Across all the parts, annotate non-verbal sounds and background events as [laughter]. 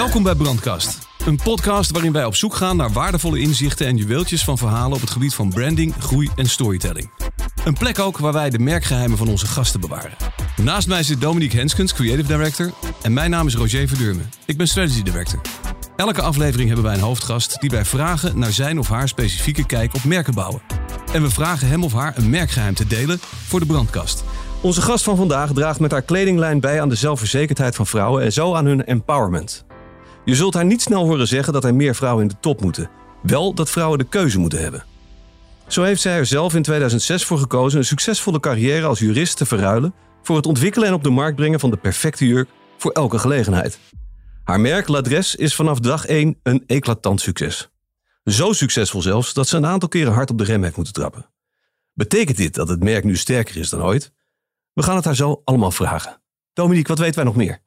Welkom bij Brandkast. Een podcast waarin wij op zoek gaan naar waardevolle inzichten en juweeltjes van verhalen op het gebied van branding, groei en storytelling. Een plek ook waar wij de merkgeheimen van onze gasten bewaren. Naast mij zit Dominique Henskens, Creative Director. En mijn naam is Roger Verdurmen. Ik ben Strategy Director. Elke aflevering hebben wij een hoofdgast die wij vragen naar zijn of haar specifieke kijk op merken bouwen. En we vragen hem of haar een merkgeheim te delen voor de brandkast. Onze gast van vandaag draagt met haar kledinglijn bij aan de zelfverzekerdheid van vrouwen en zo aan hun empowerment. Je zult haar niet snel horen zeggen dat er meer vrouwen in de top moeten. Wel dat vrouwen de keuze moeten hebben. Zo heeft zij er zelf in 2006 voor gekozen een succesvolle carrière als jurist te verruilen voor het ontwikkelen en op de markt brengen van de perfecte jurk voor elke gelegenheid. Haar merk L'Adresse is vanaf dag 1 een eclatant succes. Zo succesvol zelfs dat ze een aantal keren hard op de rem heeft moeten trappen. Betekent dit dat het merk nu sterker is dan ooit? We gaan het haar zo allemaal vragen. Dominique, wat weten wij nog meer?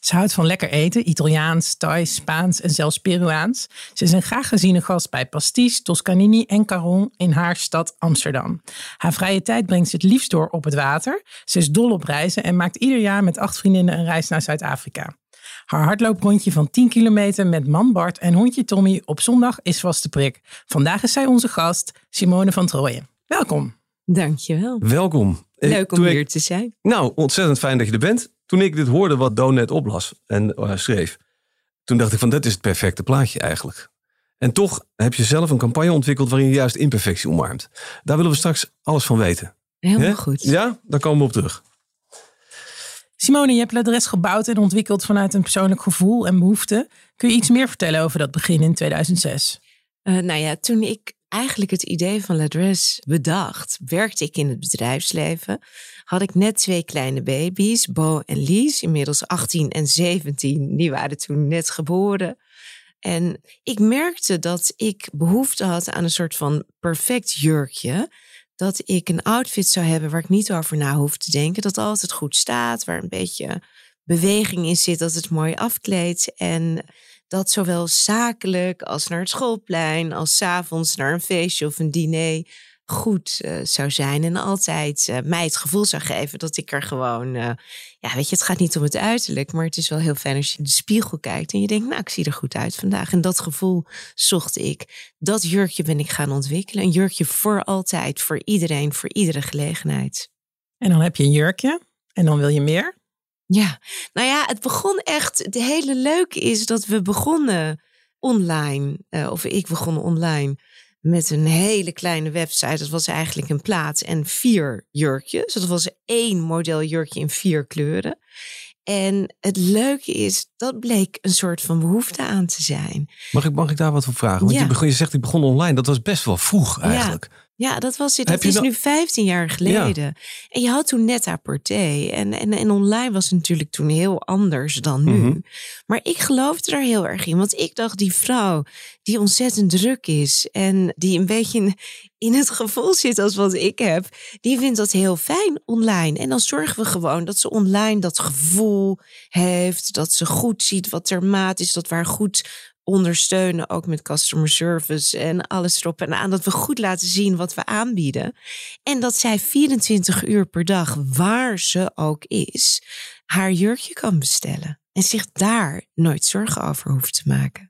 Ze houdt van lekker eten, Italiaans, Thais, Spaans en zelfs Peruaans. Ze is een graag geziene gast bij Pastis, Toscanini en Caron in haar stad Amsterdam. Haar vrije tijd brengt ze het liefst door op het water. Ze is dol op reizen en maakt ieder jaar met acht vriendinnen een reis naar Zuid-Afrika. Haar hardlooprondje van 10 kilometer met man Bart en hondje Tommy op zondag is vast de prik. Vandaag is zij onze gast, Simone van Trooijen. Welkom. Dankjewel. Welkom. Leuk om hier te zijn. Nou, ontzettend fijn dat je er bent. Toen ik dit hoorde wat Doon net oplas en uh, schreef, toen dacht ik van dit is het perfecte plaatje eigenlijk. En toch heb je zelf een campagne ontwikkeld waarin je juist imperfectie omarmt. Daar willen we straks alles van weten. Helemaal He? goed. Ja, daar komen we op terug. Simone, je hebt Ladres gebouwd en ontwikkeld vanuit een persoonlijk gevoel en behoefte. Kun je iets meer vertellen over dat begin in 2006? Uh, nou ja, toen ik eigenlijk het idee van Ladres bedacht, werkte ik in het bedrijfsleven. Had ik net twee kleine baby's, Bo en Lies, inmiddels 18 en 17. Die waren toen net geboren. En ik merkte dat ik behoefte had aan een soort van perfect jurkje. Dat ik een outfit zou hebben waar ik niet over na hoef te denken. Dat altijd goed staat, waar een beetje beweging in zit, dat het mooi afkleedt. En dat zowel zakelijk als naar het schoolplein, als s avonds naar een feestje of een diner goed uh, zou zijn. En altijd uh, mij het gevoel zou geven dat ik er gewoon. Uh, ja, weet je, het gaat niet om het uiterlijk, maar het is wel heel fijn als je in de spiegel kijkt en je denkt, nou, ik zie er goed uit vandaag. En dat gevoel zocht ik. Dat jurkje ben ik gaan ontwikkelen. Een jurkje voor altijd, voor iedereen, voor iedere gelegenheid. En dan heb je een jurkje en dan wil je meer. Ja, nou ja, het begon echt. Het hele leuke is dat we begonnen online, of ik begon online met een hele kleine website. Dat was eigenlijk een plaat en vier jurkjes. Dat was één model jurkje in vier kleuren. En het leuke is, dat bleek een soort van behoefte aan te zijn. Mag ik, mag ik daar wat op vragen? Want ja. je, begon, je zegt, ik begon online. Dat was best wel vroeg eigenlijk. Ja. Ja, dat was het. Dat is nou... nu 15 jaar geleden. En je had toen net apporté. En, en, en online was het natuurlijk toen heel anders dan nu. Mm -hmm. Maar ik geloofde er heel erg in. Want ik dacht, die vrouw die ontzettend druk is. En die een beetje in het gevoel zit als wat ik heb. Die vindt dat heel fijn online. En dan zorgen we gewoon dat ze online dat gevoel heeft. Dat ze goed ziet wat er maat is. Dat waar goed ondersteunen, ook met customer service en alles erop en aan. Dat we goed laten zien wat we aanbieden. En dat zij 24 uur per dag, waar ze ook is, haar jurkje kan bestellen. En zich daar nooit zorgen over hoeft te maken.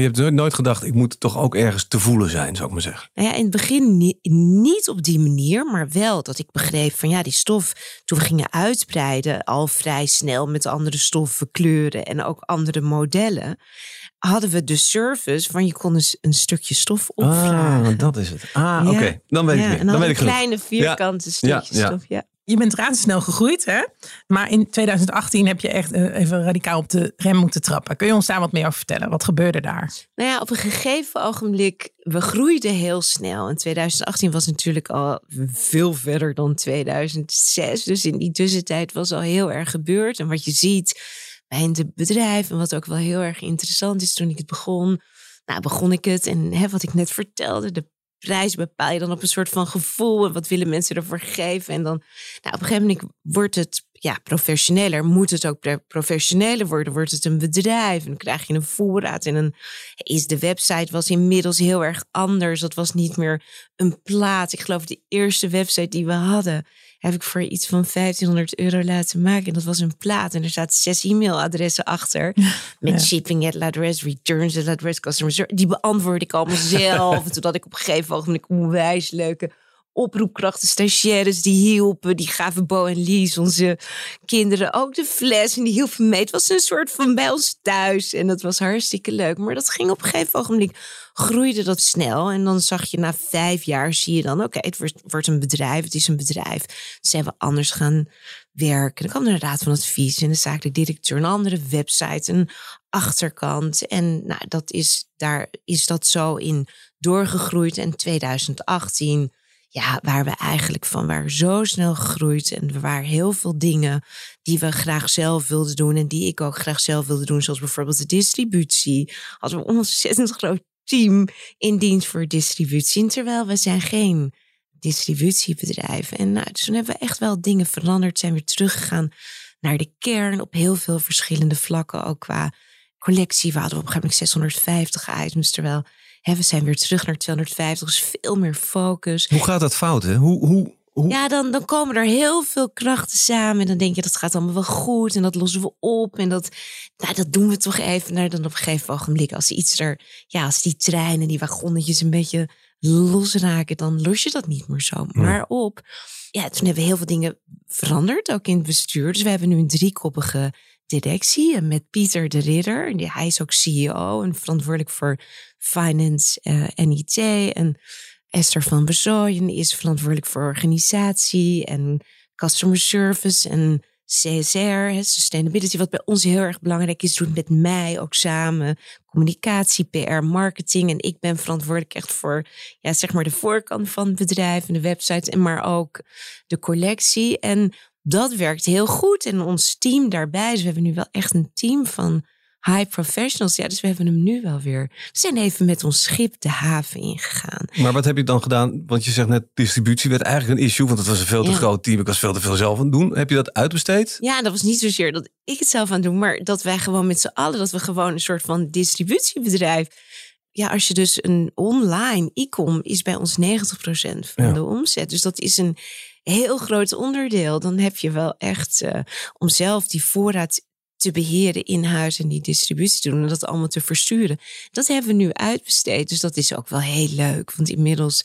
Je hebt nooit gedacht, ik moet toch ook ergens te voelen zijn, zou ik maar zeggen. Nou ja, in het begin niet, niet op die manier, maar wel dat ik begreep van ja, die stof, toen we gingen uitbreiden, al vrij snel met andere stoffen, kleuren en ook andere modellen hadden we de service van je kon eens een stukje stof opvragen. Ah, dat is het. Ah, oké. Dan weet ik dan, dan weet een ik kleine vierkante ja. stof. Ja. Je bent razendsnel gegroeid, hè? Maar in 2018 heb je echt even radicaal op de rem moeten trappen. Kun je ons daar wat meer over vertellen? Wat gebeurde daar? Nou ja, op een gegeven ogenblik, we groeiden heel snel. En 2018 was natuurlijk al veel verder dan 2006. Dus in die tussentijd was al heel erg gebeurd. En wat je ziet bij een bedrijf. En wat ook wel heel erg interessant is toen ik het begon. Nou, begon ik het en hè, wat ik net vertelde, de prijs bepaal je dan op een soort van gevoel. En wat willen mensen ervoor geven? En dan, nou, op een gegeven moment wordt het ja, professioneler. Moet het ook professioneler worden? Wordt het een bedrijf? En dan krijg je een voorraad. En dan is de website was inmiddels heel erg anders. Dat was niet meer een plaat. Ik geloof de eerste website die we hadden heb ik voor iets van 1500 euro laten maken. En dat was een plaat. En er zaten zes e-mailadressen achter. Met Ja. shipping at address, returns at address, customer service. Die beantwoordde ik allemaal zelf. [laughs] had ik op een gegeven ogenblik onwijs leuke oproepkrachten, stagiaires die hielpen. Die gaven Bo en Lies, onze kinderen, ook de fles. En die hielpen mee. Het was een soort van bij ons thuis. En dat was hartstikke leuk. Maar dat ging op een gegeven ogenblik, groeide dat snel. En dan zag je na vijf jaar, zie je dan, oké, het wordt, wordt een bedrijf. Het is een bedrijf. Dus zijn we anders gaan werken. Dan kwam een raad van advies en de zakelijk directeur, een andere website, een achterkant. En nou, dat is, daar is dat zo in doorgegroeid. En 2018 ja, waar we eigenlijk van waren zo snel gegroeid. En er waren heel veel dingen die we graag zelf wilden doen. En die ik ook graag zelf wilde doen. Zoals bijvoorbeeld de distributie. Hadden we een ontzettend groot team in dienst voor distributie. Terwijl we zijn geen distributiebedrijf. En nou, dus toen hebben we echt wel dingen veranderd. Zijn weer teruggegaan naar de kern op heel veel verschillende vlakken. Ook qua collectie. We hadden op een gegeven moment 650 items. Terwijl we zijn weer terug naar 250. Dus veel meer focus. Hoe gaat dat fout? Hè? Hoe, hoe, hoe... Ja, dan, dan komen er heel veel krachten samen. En dan denk je, dat gaat allemaal wel goed. En dat lossen we op. En dat, nou, dat doen we toch even. Nou, dan op een gegeven ogenblik, als iets er, ja, als die treinen, die wagonnetjes een beetje losraken, dan los je dat niet meer zo. Maar op. Ja, toen hebben we heel veel dingen veranderd, ook in het bestuur. Dus we hebben nu een driekoppige directie en met Pieter de Ridder. Hij is ook CEO en verantwoordelijk voor finance eh, en IT. En Esther van Bezooyen is verantwoordelijk voor organisatie en customer service en CSR, sustainability, wat bij ons heel erg belangrijk is, doet met mij ook samen communicatie, PR, marketing. En ik ben verantwoordelijk echt voor, ja, zeg maar de voorkant van het bedrijf en de website, en maar ook de collectie. En dat werkt heel goed. En ons team daarbij, dus we hebben nu wel echt een team van high professionals. Ja, dus we hebben hem nu wel weer. We zijn even met ons schip de haven ingegaan. Maar wat heb je dan gedaan? Want je zegt net, distributie werd eigenlijk een issue, want het was een veel te Ja. groot team. Ik was veel te veel zelf aan het doen. Heb je dat uitbesteed? Ja, dat was niet zozeer dat ik het zelf aan het doen, maar dat wij gewoon met z'n allen, dat we gewoon een soort van distributiebedrijf. Ja, als je dus een online e-com is bij ons 90% van Ja. de omzet. Dus dat is een heel groot onderdeel. Dan heb je wel echt eh, om zelf die voorraad te beheren in huis en die distributie te doen en dat allemaal te versturen. Dat hebben we nu uitbesteed. Dus dat is ook wel heel leuk. Want inmiddels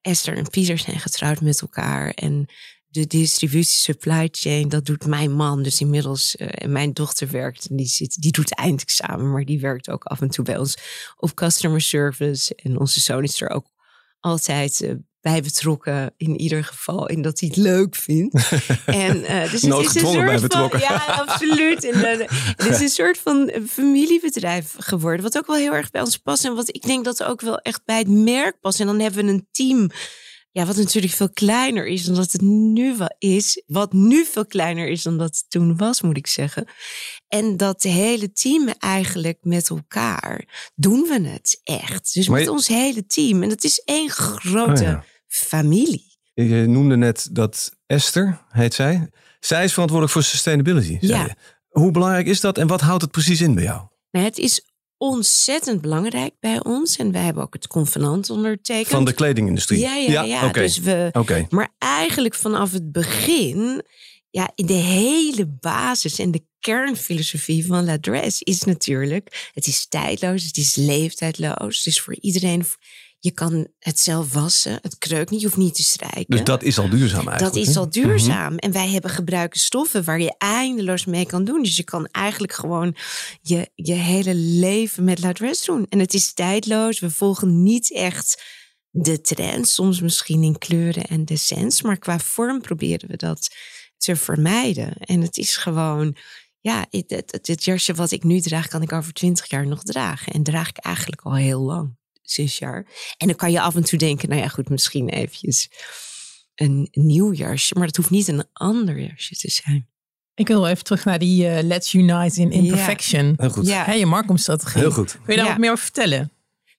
Esther en Pieter zijn getrouwd met elkaar. En de distributie supply chain, dat doet mijn man. Dus inmiddels, eh, en mijn dochter werkt, en die, zit, die doet eindexamen, maar die werkt ook af en toe bij ons op customer service. En onze zoon is er ook altijd eh, bij betrokken, in ieder geval, in dat hij het leuk vindt. [laughs] en, eh, dus het is een soort van, betrokken. ja, absoluut. En, eh, het is een soort van familiebedrijf geworden, wat ook wel heel erg bij ons past. En wat ik denk dat ook wel echt bij het merk past. En dan hebben we een team ja, wat natuurlijk veel kleiner is dan dat het nu wel is. Wat nu veel kleiner is dan dat het toen was, moet ik zeggen. En dat hele team eigenlijk met elkaar doen we het echt. Dus Maar met je- ons hele team. En dat is één grote Oh ja. Familie. Je noemde net dat Esther, heet zij. Zij is verantwoordelijk voor sustainability. Ja. je. Hoe belangrijk is dat en wat houdt het precies in bij jou? Nou, het is ontzettend belangrijk bij ons. En wij hebben ook het convenant ondertekend. Van de kledingindustrie? Ja, ja, ja. Oké. Dus we. Maar eigenlijk vanaf het begin, ja, in de hele basis en de kernfilosofie van La Dress is natuurlijk, het is tijdloos, het is leeftijdloos, het is voor iedereen. Je kan het zelf wassen, het kreukt niet, je hoeft niet te strijken. Dus dat is al duurzaam Dat eigenlijk. is hè? al duurzaam. En wij hebben gebruiken stoffen waar je eindeloos mee kan doen. Dus je kan eigenlijk gewoon je, je hele leven met La Dress doen. En het is tijdloos. We volgen niet echt de trend. Soms misschien in kleuren en decens. Maar qua vorm proberen we dat te vermijden. En het is gewoon... Ja, het, het jasje wat ik nu draag, kan ik over twintig jaar nog dragen. En draag ik eigenlijk al heel lang. Zes jaar. En dan kan je af en toe denken, nou ja, goed, misschien eventjes een nieuw jasje. Maar dat hoeft niet een ander jasje te zijn. Ik wil even terug naar die eh, Let's Unite in Imperfection. Heel goed. Ja. Hè, je marketingstrategie. Heel goed. Kun je daar Ja. wat meer over vertellen?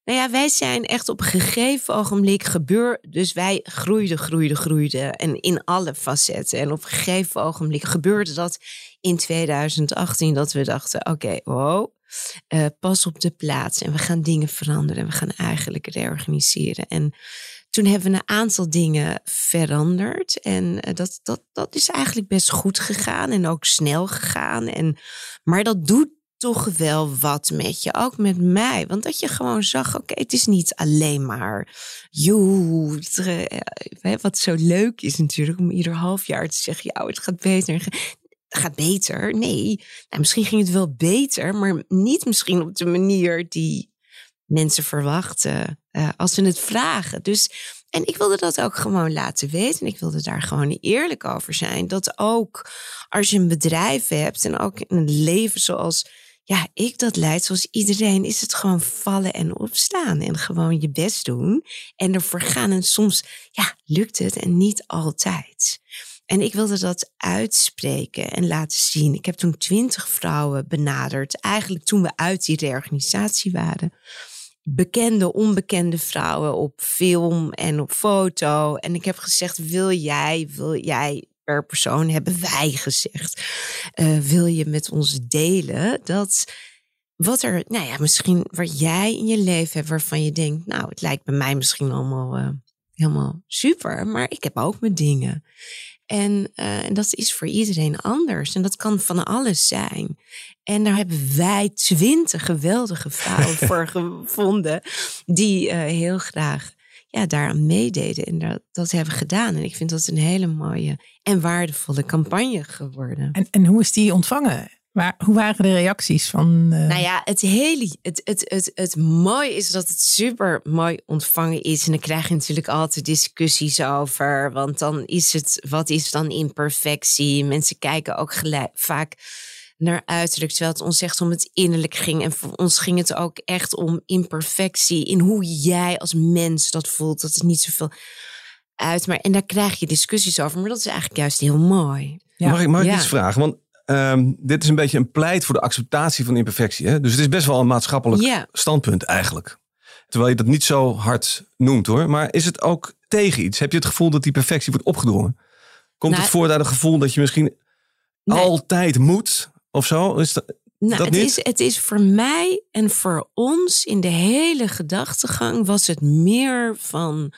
Nou ja, wij zijn echt op een gegeven ogenblik gebeur. Dus wij groeiden, groeiden, groeiden. En in alle facetten. En op een gegeven ogenblik gebeurde dat in 2018. Dat we dachten: oké, wow. Eh, pas op de plaats. En we gaan dingen veranderen. En we gaan eigenlijk reorganiseren. En toen hebben we een aantal dingen veranderd. En eh, dat, dat, dat is eigenlijk best goed gegaan en ook snel gegaan. En, maar dat doet toch wel wat met je, ook met mij. Want dat je gewoon zag, oké, het is niet alleen maar... Joe, eh, wat zo leuk is natuurlijk om ieder half jaar te zeggen... ja, het gaat beter. Gaat beter. Nee, nou, misschien ging het wel beter, maar niet misschien op de manier die mensen verwachten uh, als ze het vragen. Dus, en ik wilde dat ook gewoon laten weten. En ik wilde daar gewoon eerlijk over zijn. Dat ook als je een bedrijf hebt en ook een leven zoals ja, ik dat leid, zoals iedereen, is het gewoon vallen en opstaan. En gewoon je best doen. En ervoor gaan. En soms, ja, lukt het en niet altijd. En ik wilde dat uitspreken en laten zien. Ik heb toen twintig vrouwen benaderd. Eigenlijk toen we uit die reorganisatie waren bekende, onbekende vrouwen op film en op foto. En ik heb gezegd: wil jij, wil jij per persoon hebben wij gezegd, uh, wil je met ons delen dat wat er, nou ja, misschien wat jij in je leven hebt waarvan je denkt, nou, het lijkt bij mij misschien allemaal uh, helemaal super, maar ik heb ook mijn dingen. En, uh, en dat is voor iedereen anders. En dat kan van alles zijn. En daar hebben wij twintig geweldige vrouwen [laughs] voor gevonden. Die uh, heel graag ja, daaraan meededen en dat, dat hebben gedaan. En ik vind dat een hele mooie en waardevolle campagne geworden. En, en hoe is die ontvangen? Maar hoe waren de reacties van. Uh... Nou ja, het hele. Het, het, het, het mooie is dat het super mooi ontvangen is. En dan krijg je natuurlijk altijd discussies over. Want dan is het. Wat is dan imperfectie? Mensen kijken ook gelijk, vaak naar uiterlijk. Terwijl het ons echt om het innerlijk ging. En voor ons ging het ook echt om imperfectie. In hoe jij als mens dat voelt. Dat het niet zoveel uit. Maar, en daar krijg je discussies over. Maar dat is eigenlijk juist heel mooi. Mag ik, mag ik iets vragen? Want um, dit is een beetje een pleit voor de acceptatie van imperfectie. Hè? Dus het is best wel een maatschappelijk standpunt eigenlijk. Terwijl je dat niet zo hard noemt hoor. Maar is het ook tegen iets? Heb je het gevoel dat die perfectie wordt opgedrongen? Komt nou, het voort uit het gevoel dat je misschien altijd moet? Of zo? Is dat, nou, dat het, niet? Is, het is voor mij en voor ons in de hele gedachtegang was het meer van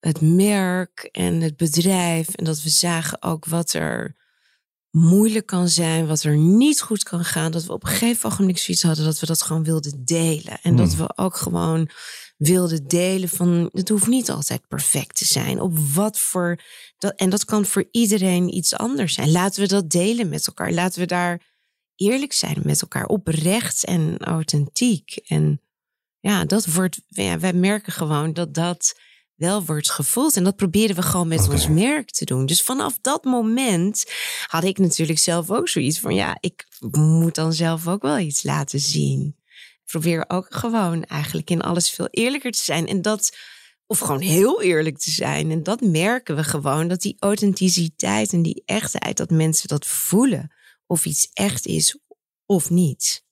het merk en het bedrijf. En dat we zagen ook wat er moeilijk kan zijn, wat er niet goed kan gaan. Dat we op een gegeven ogenblik zoiets hadden dat we dat gewoon wilden delen. En dat hmm. we ook gewoon wilden delen van het hoeft niet altijd perfect te zijn. Op wat voor dat, en dat kan voor iedereen iets anders zijn. Laten we dat delen met elkaar. Laten we daar eerlijk zijn met elkaar, oprecht en authentiek. En ja, dat wordt, ja, wij merken gewoon dat dat wel wordt gevoeld. En dat proberen we gewoon met ons merk te doen. Dus vanaf dat moment had ik natuurlijk zelf ook zoiets van, ja, ik moet dan zelf ook wel iets laten zien. Ik probeer ook gewoon eigenlijk in alles veel eerlijker te zijn. En dat, of gewoon heel eerlijk te zijn. En dat merken we gewoon, dat die authenticiteit en die echtheid, dat mensen dat voelen. Of iets echt is of niet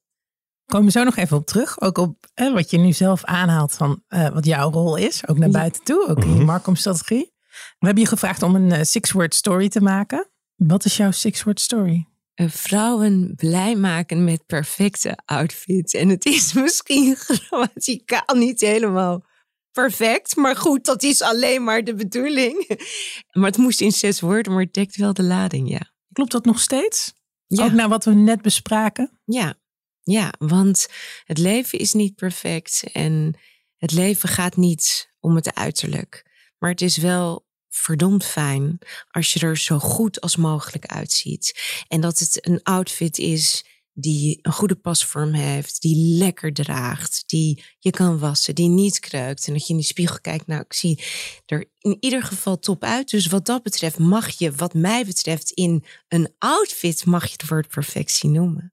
komen we zo nog even op terug. Ook op wat je nu zelf aanhaalt van uh, wat jouw rol is. Ook naar buiten toe, ook in je mhm. markomstrategie. We hebben je gevraagd om een uh, six-word story te maken. Wat is jouw six-word story? vrouwen blij maken met perfecte outfits. En het is [laughs] misschien grammaticaal niet helemaal perfect. Maar goed, dat is alleen maar de bedoeling. [laughs] Maar het moest in zes woorden, maar het dekt wel de lading, ja. Klopt dat nog steeds? Ja. Ook naar wat we net bespraken? Ja, ja, want het leven is niet perfect en het leven gaat niet om het uiterlijk. Maar het is wel verdomd fijn als je er zo goed als mogelijk uitziet. En dat het een outfit is die een goede pasvorm heeft, die lekker draagt, die je kan wassen, die niet kreukt. En dat je in de spiegel kijkt, nou, ik zie er in ieder geval top uit. Dus wat dat betreft mag je, wat mij betreft, in een outfit mag je het woord perfectie noemen.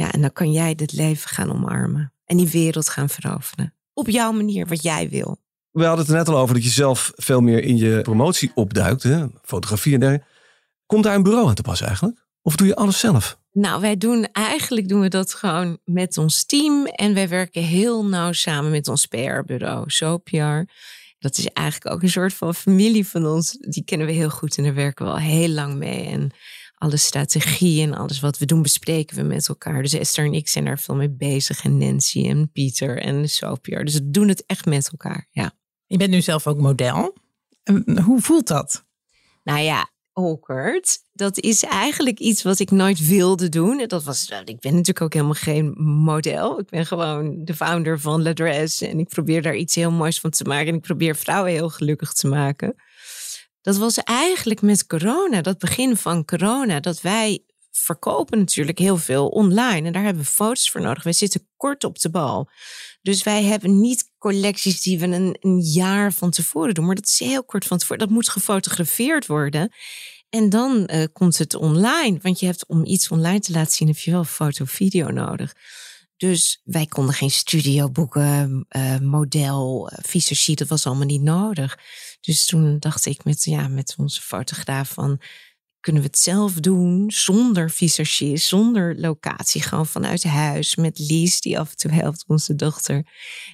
Ja, en dan kan jij dit leven gaan omarmen en die wereld gaan veroveren. Op jouw manier, wat jij wil. We hadden het er net al over dat je zelf veel meer in je promotie opduikt, hè? fotografie en dergelijke. Komt daar een bureau aan te pas eigenlijk? Of doe je alles zelf? Nou, wij doen eigenlijk doen we dat gewoon met ons team. En wij werken heel nauw samen met ons PR-bureau, SoPR. Dat is eigenlijk ook een soort van familie van ons. Die kennen we heel goed en daar werken we al heel lang mee. En alle strategie en alles wat we doen bespreken we met elkaar. Dus Esther en ik zijn daar veel mee bezig. En Nancy en Pieter en SoPR. Dus we doen het echt met elkaar, ja. Je bent nu zelf ook model. Hoe voelt dat? Nou ja, awkward. Dat is eigenlijk iets wat ik nooit wilde doen. Dat was, ik ben natuurlijk ook helemaal geen model. Ik ben gewoon de founder van La Dress. En ik probeer daar iets heel moois van te maken. En ik probeer vrouwen heel gelukkig te maken. Dat was eigenlijk met corona, dat begin van corona, dat wij verkopen natuurlijk heel veel online. En daar hebben we foto's voor nodig. Wij zitten kort op de bal. Dus wij hebben niet collecties die we een, een jaar van tevoren doen. Maar dat is heel kort van tevoren. Dat moet gefotografeerd worden. En dan uh, komt het online. Want je hebt om iets online te laten zien, heb je wel foto video nodig. Dus wij konden geen studio boeken, uh, model, uh, dat was allemaal niet nodig. Dus toen dacht ik met, ja, met onze fotograaf van, kunnen we het zelf doen zonder visagist, zonder locatie, gewoon vanuit huis met Lies, die af en toe helpt, onze dochter.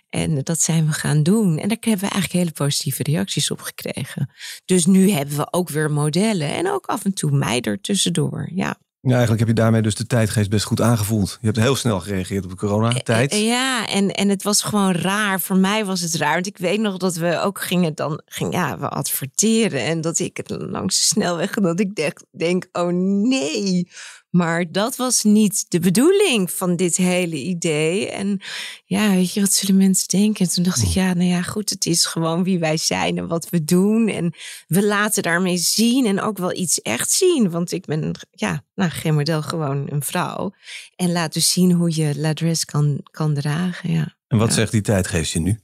En dat zijn we gaan doen. En daar hebben we eigenlijk hele positieve reacties op gekregen. Dus nu hebben we ook weer modellen en ook af en toe mij er tussendoor. Ja. Ja, eigenlijk heb je daarmee dus de tijdgeest best goed aangevoeld. Je hebt heel snel gereageerd op de coronatijd. Eh, eh, ja, en, en het was gewoon raar. Voor mij was het raar. Want ik weet nog dat we ook gingen dan, ging, ja, we adverteren. En dat ik het langs de snelweg, dat ik denk, denk, oh nee, maar dat was niet de bedoeling van dit hele idee. En ja, weet je, wat zullen mensen denken? En toen dacht ik, ja, nou ja, goed, het is gewoon wie wij zijn en wat we doen. En we laten daarmee zien en ook wel iets echt zien. Want ik ben, ja, nou, geen model, gewoon een vrouw. En laat dus zien hoe je ladres kan, kan dragen, ja. En wat zegt die tijdgeest je nu?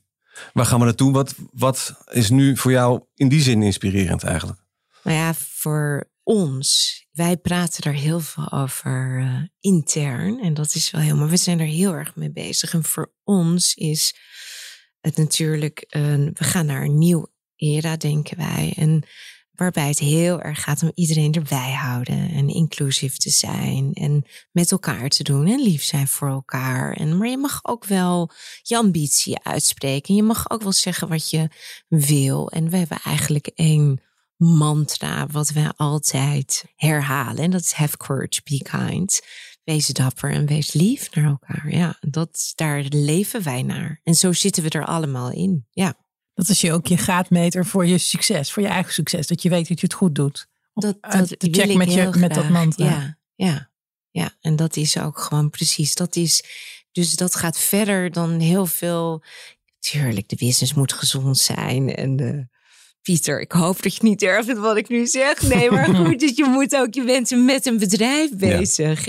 Waar gaan we naartoe? Wat, wat is nu voor jou in die zin inspirerend eigenlijk? Nou ja, voor ons wij praten er heel veel over uh, intern. En dat is wel helemaal, we zijn er heel erg mee bezig. En voor ons is het natuurlijk, we gaan naar een nieuw era, denken wij. En waarbij het heel erg gaat om iedereen erbij houden en inclusief te zijn en met elkaar te doen en lief zijn voor elkaar. En, maar je mag ook wel je ambitie uitspreken. Je mag ook wel zeggen wat je wil. En we hebben eigenlijk één mantra wat wij altijd herhalen. En dat is have courage, be kind. Wees dapper en wees lief naar elkaar. Ja, dat, daar leven wij naar. En zo zitten we er allemaal in. Ja. Dat is je ook je graadmeter voor je succes, voor je eigen succes. Dat je weet dat je het goed doet. dat, dat de check met, je, met dat mantra. Ja, ja, ja. En dat is ook gewoon precies. Dat is, dus dat gaat verder dan heel veel. Tuurlijk, de business moet gezond zijn. En de, Pieter, ik hoop dat je niet erg vindt wat ik nu zeg. Nee, maar [laughs] goed, dus je moet ook, je bent met een bedrijf bezig.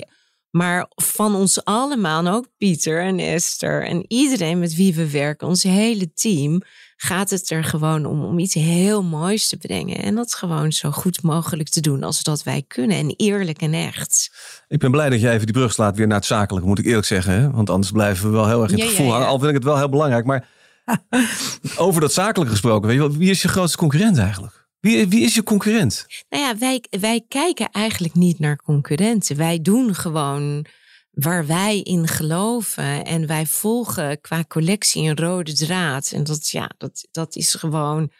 Maar van ons allemaal, ook Pieter en Esther en iedereen met wie we werken, ons hele team, gaat het er gewoon om om iets heel moois te brengen. En dat gewoon zo goed mogelijk te doen als dat wij kunnen. En eerlijk en echt. Ik ben blij dat jij even die brug slaat weer naar het zakelijke, moet ik eerlijk zeggen. Hè? Want anders blijven we wel heel erg in het gevoel hangen. Al vind ik het wel heel belangrijk. Maar Over dat zakelijk gesproken, weet je, wie is je grootste concurrent eigenlijk? Wie, wie is je concurrent? Nou ja, wij, wij kijken eigenlijk niet naar concurrenten. Wij doen gewoon waar wij in geloven. En wij volgen qua collectie een rode draad. En dat, ja, dat, dat is gewoon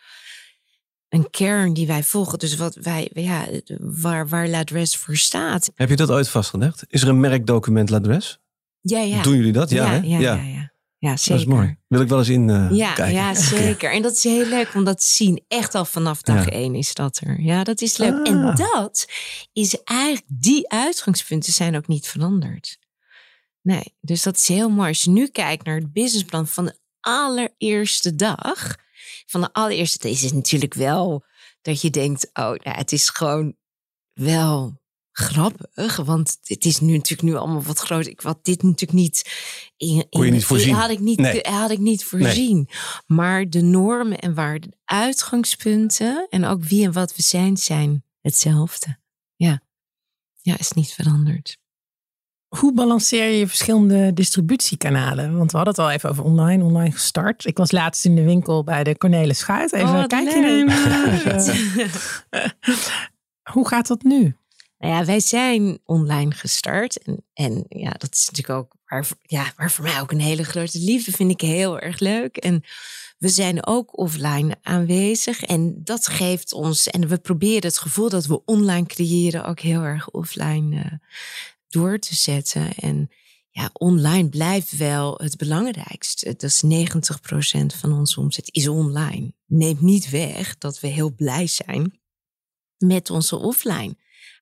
een kern die wij volgen. Dus wat wij, ja, waar, waar Ladres voor staat. Heb je dat ooit vastgelegd? Is er een merkdocument Ladres? Ja, ja. Doen jullie dat? Ja, ja, ja, ja, ja, zeker. Dat is mooi. Wil ik wel eens in uh, ja, kijken. [laughs] Ja, zeker. En dat is heel leuk om dat te zien. Echt al vanaf dag één is dat er. Ja, dat is leuk. En ah. dat is eigenlijk, die uitgangspunten zijn ook niet veranderd. Nee, dus dat is heel mooi. Als je nu kijkt naar het businessplan van de allereerste dag. Van de allereerste dag is het natuurlijk wel dat je denkt, oh, nou, het is gewoon wel grappig, want het is nu natuurlijk nu allemaal wat groter. Ik had dit natuurlijk niet. In, Kon je niet voorzien? Had ik niet, nee. had ik niet voorzien. Maar de normen en waarden, de uitgangspunten en ook wie en wat we zijn, zijn hetzelfde. Ja, ja, is niet veranderd. Hoe balanceer je verschillende distributiekanalen? Want we hadden het al even over online, online gestart. Ik was laatst in de winkel bij de Cornelis Schuit. Even oh, kijken nemen. [laughs] [laughs] Hoe gaat dat nu? Nou ja, wij zijn online gestart. En, ja, dat is natuurlijk ook waar, ja, waar voor mij ook een hele grote liefde vind ik heel erg leuk. En we zijn ook offline aanwezig. En dat geeft ons, en we proberen het gevoel dat we online creëren ook heel erg offline uh, door te zetten. En ja, online blijft wel het belangrijkste. Dat is 90% van onze omzet is online. Neemt niet weg dat we heel blij zijn met onze offline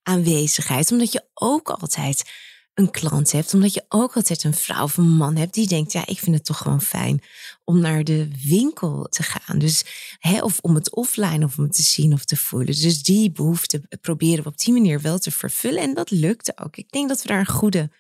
aanwezigheid. Omdat je ook altijd een klant hebt, omdat je ook altijd een vrouw of een man hebt die denkt, ja, ik vind het toch gewoon fijn om naar de winkel te gaan. Dus, hè, of om het offline of om het te zien of te voelen. Dus die behoefte proberen we op die manier wel te vervullen. En dat lukte ook. Ik denk dat we daar een goede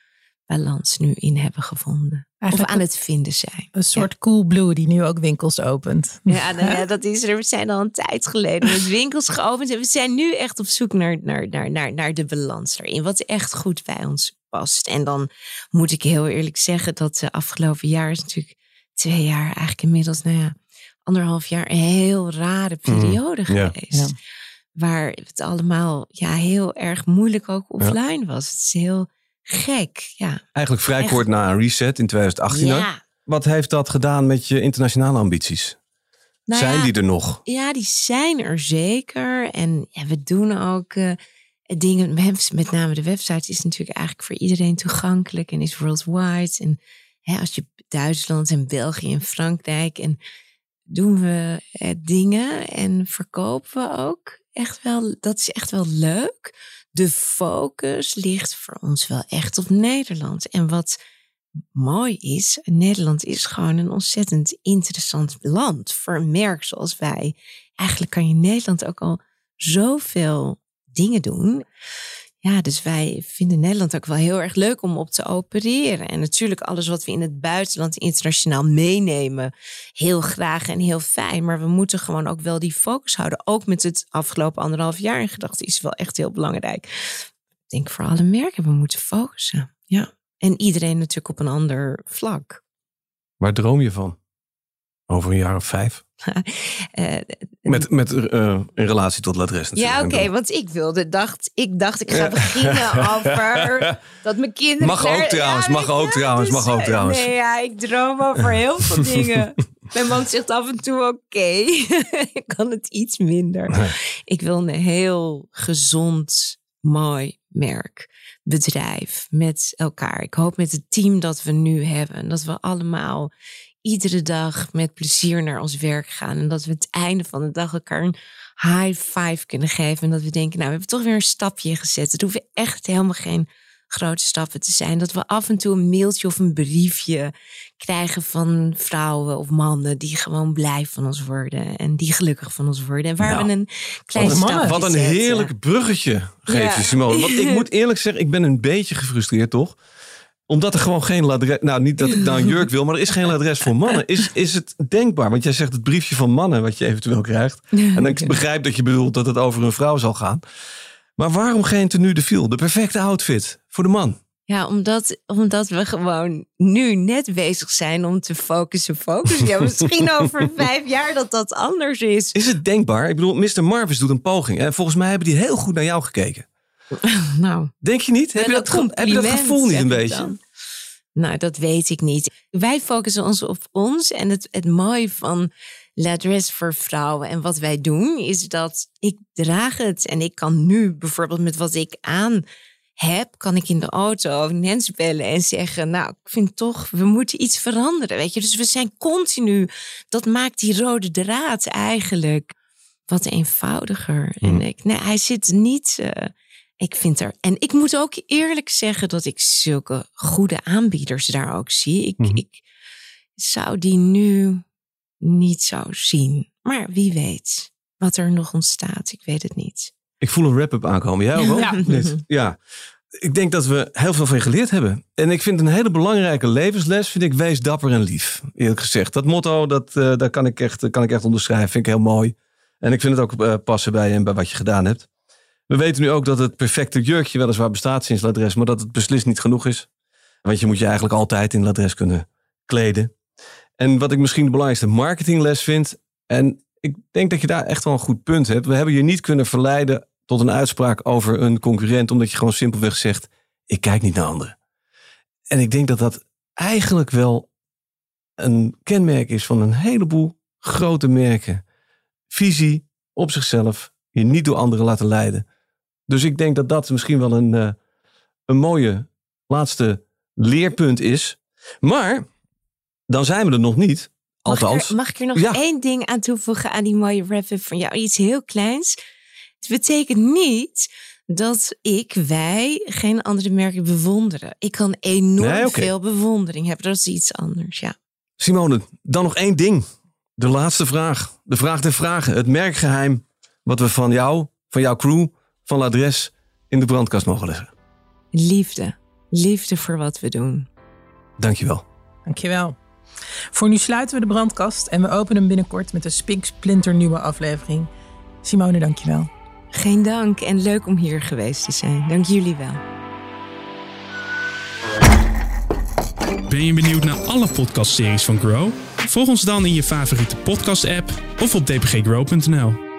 balans nu in hebben gevonden. Eigenlijk of aan het vinden zijn. Een soort cool blue die nu ook winkels opent. Ja, nou ja, [laughs] dat is er. We zijn al een tijd geleden met winkels geopend. En we zijn nu echt op zoek naar, naar, naar, naar, naar de balans erin. Wat echt goed bij ons past. En dan moet ik heel eerlijk zeggen dat de afgelopen jaar is natuurlijk twee jaar eigenlijk inmiddels, nou ja, anderhalf jaar een heel rare periode ja. geweest. Ja. Waar het allemaal ja, heel erg moeilijk ook offline was. Het is heel gek. Ja. Eigenlijk vrij Echt. kort na een reset in 2018. hè? ja. Wat heeft dat gedaan met je internationale ambities? Nou Zijn ja, die er nog? Ja, die zijn er zeker. En ja, we doen ook eh, dingen. Met met name de website is natuurlijk eigenlijk voor iedereen toegankelijk en is worldwide. En hè, als je Duitsland en België en Frankrijk en doen we eh, dingen en verkopen we ook echt wel. Dat is echt wel leuk. De focus ligt voor ons wel echt op Nederland. En wat mooi is, Nederland is gewoon een ontzettend interessant land voor een merk zoals wij. Eigenlijk kan je in Nederland ook al zoveel dingen doen. Ja, dus wij vinden Nederland ook wel heel erg leuk om op te opereren. En natuurlijk alles wat we in het buitenland internationaal meenemen, heel graag en heel fijn. Maar we moeten gewoon ook wel die focus houden. Ook met het afgelopen anderhalf jaar in gedachten is wel echt heel belangrijk. Ik denk voor alle merken, we moeten focussen. Ja. En iedereen natuurlijk op een ander vlak. Waar droom je van? Over een jaar of vijf? [laughs] Eh, Met, met eh, in relatie tot Ladres natuurlijk. ja, oké, want ik wilde, dacht, ik dacht, ik ga beginnen [laughs] over dat mijn kinderen. Mag ook trouwens, Ja, mag ook trouwens, dus, mag ook eh, trouwens. Nee, ja, ik droom over heel veel [laughs] dingen. Mijn man zegt af en toe, oké, ik kan het iets minder. Nee. Ik wil een heel gezond, mooi merk, bedrijf met elkaar. Ik hoop met het team dat we nu hebben, dat we allemaal iedere dag met plezier naar ons werk gaan. En dat we het einde van de dag elkaar een high five kunnen geven. En dat we denken, nou, we hebben toch weer een stapje gezet. Het hoeven echt helemaal geen grote stappen te zijn. Dat we af en toe een mailtje of een briefje krijgen van vrouwen of mannen die gewoon blij van ons worden. En die gelukkig van ons worden. En waar Nou, we een klein wat een stapje mannen. Wat een zetten. heerlijk bruggetje geef Ja. je, Simone. Want ik [laughs] moet eerlijk zeggen, ik ben een beetje gefrustreerd, toch? Omdat er gewoon geen ladres... Nou, niet dat ik nou een jurk wil, maar er is geen ladres voor mannen. Is, is het denkbaar? Want jij zegt het briefje van mannen wat je eventueel krijgt. En ik begrijp dat je bedoelt dat het over een vrouw zal gaan. Maar waarom geen tenue de viel? De perfecte outfit voor de man. Ja, omdat, omdat we gewoon nu net bezig zijn om te focussen, focussen. Ja, misschien [laughs] over vijf jaar dat dat anders is. Is het denkbaar? Ik bedoel, Mr. Marvis doet een poging. En volgens mij hebben die heel goed naar jou gekeken. [laughs] Nou, Denk je niet? Heb, je dat, heb je dat gevoel niet een beetje? dan. Nou, dat weet ik niet. Wij focussen ons op ons. En het, het mooie van L'Adresse voor vrouwen en wat wij doen, is dat ik draag het. En ik kan nu bijvoorbeeld met wat ik aan heb, kan ik in de auto Nens bellen en zeggen, nou, ik vind toch, we moeten iets veranderen. Weet je, dus we zijn continu, dat maakt die rode draad eigenlijk wat eenvoudiger. En ik, nee, hij zit niet. eh, ik vind er. En ik moet ook eerlijk zeggen dat ik zulke goede aanbieders daar ook zie. Ik, Mhm. ik zou die nu niet zo zien. Maar wie weet wat er nog ontstaat. Ik weet het niet. Ik voel een wrap-up aankomen. Jij ook al? Ja. Ja. Ik denk dat we heel veel van je geleerd hebben. En ik vind een hele belangrijke levensles, vind ik, wees dapper en lief. Eerlijk gezegd. Dat motto, dat, eh, daar kan ik, echt, kan ik echt onderschrijven. Vind ik heel mooi. En ik vind het ook eh, passen bij je en bij wat je gedaan hebt. We weten nu ook dat het perfecte jurkje weliswaar bestaat sinds Ladres, maar dat het beslist niet genoeg is. Want je moet je eigenlijk altijd in Ladres kunnen kleden. En wat ik misschien de belangrijkste marketingles vind, en ik denk dat je daar echt wel een goed punt hebt. We hebben je niet kunnen verleiden tot een uitspraak over een concurrent, omdat je gewoon simpelweg zegt: ik kijk niet naar anderen. En ik denk dat dat eigenlijk wel een kenmerk is van een heleboel grote merken. Visie op zichzelf, je niet door anderen laten leiden. Dus ik denk dat dat misschien wel een, eh, een mooie laatste leerpunt is. Maar dan zijn we er nog niet. Mag ik, Althans, er, mag ik er nog Ja. één ding aan toevoegen aan die mooie wrap-up van jou? Iets heel kleins. Het betekent niet dat ik, wij, geen andere merken bewonderen. Ik kan enorm Nee, veel bewondering hebben. Dat is iets anders, ja. Simone, dan nog één ding. De laatste vraag. De vraag der vragen. Het merkgeheim wat we van jou, van jouw crew, van L'Adres in de brandkast mogen leggen. Liefde. Liefde voor wat we doen. Dankjewel. Dankjewel. Voor nu sluiten we de brandkast en we openen hem binnenkort met een spiksplinternieuwe aflevering. Simone, dankjewel. Geen dank en leuk om hier geweest te zijn. Dank jullie wel. Ben je benieuwd naar alle podcastseries van Grow? Volg ons dan in je favoriete podcast-app of op dpggrow.nl.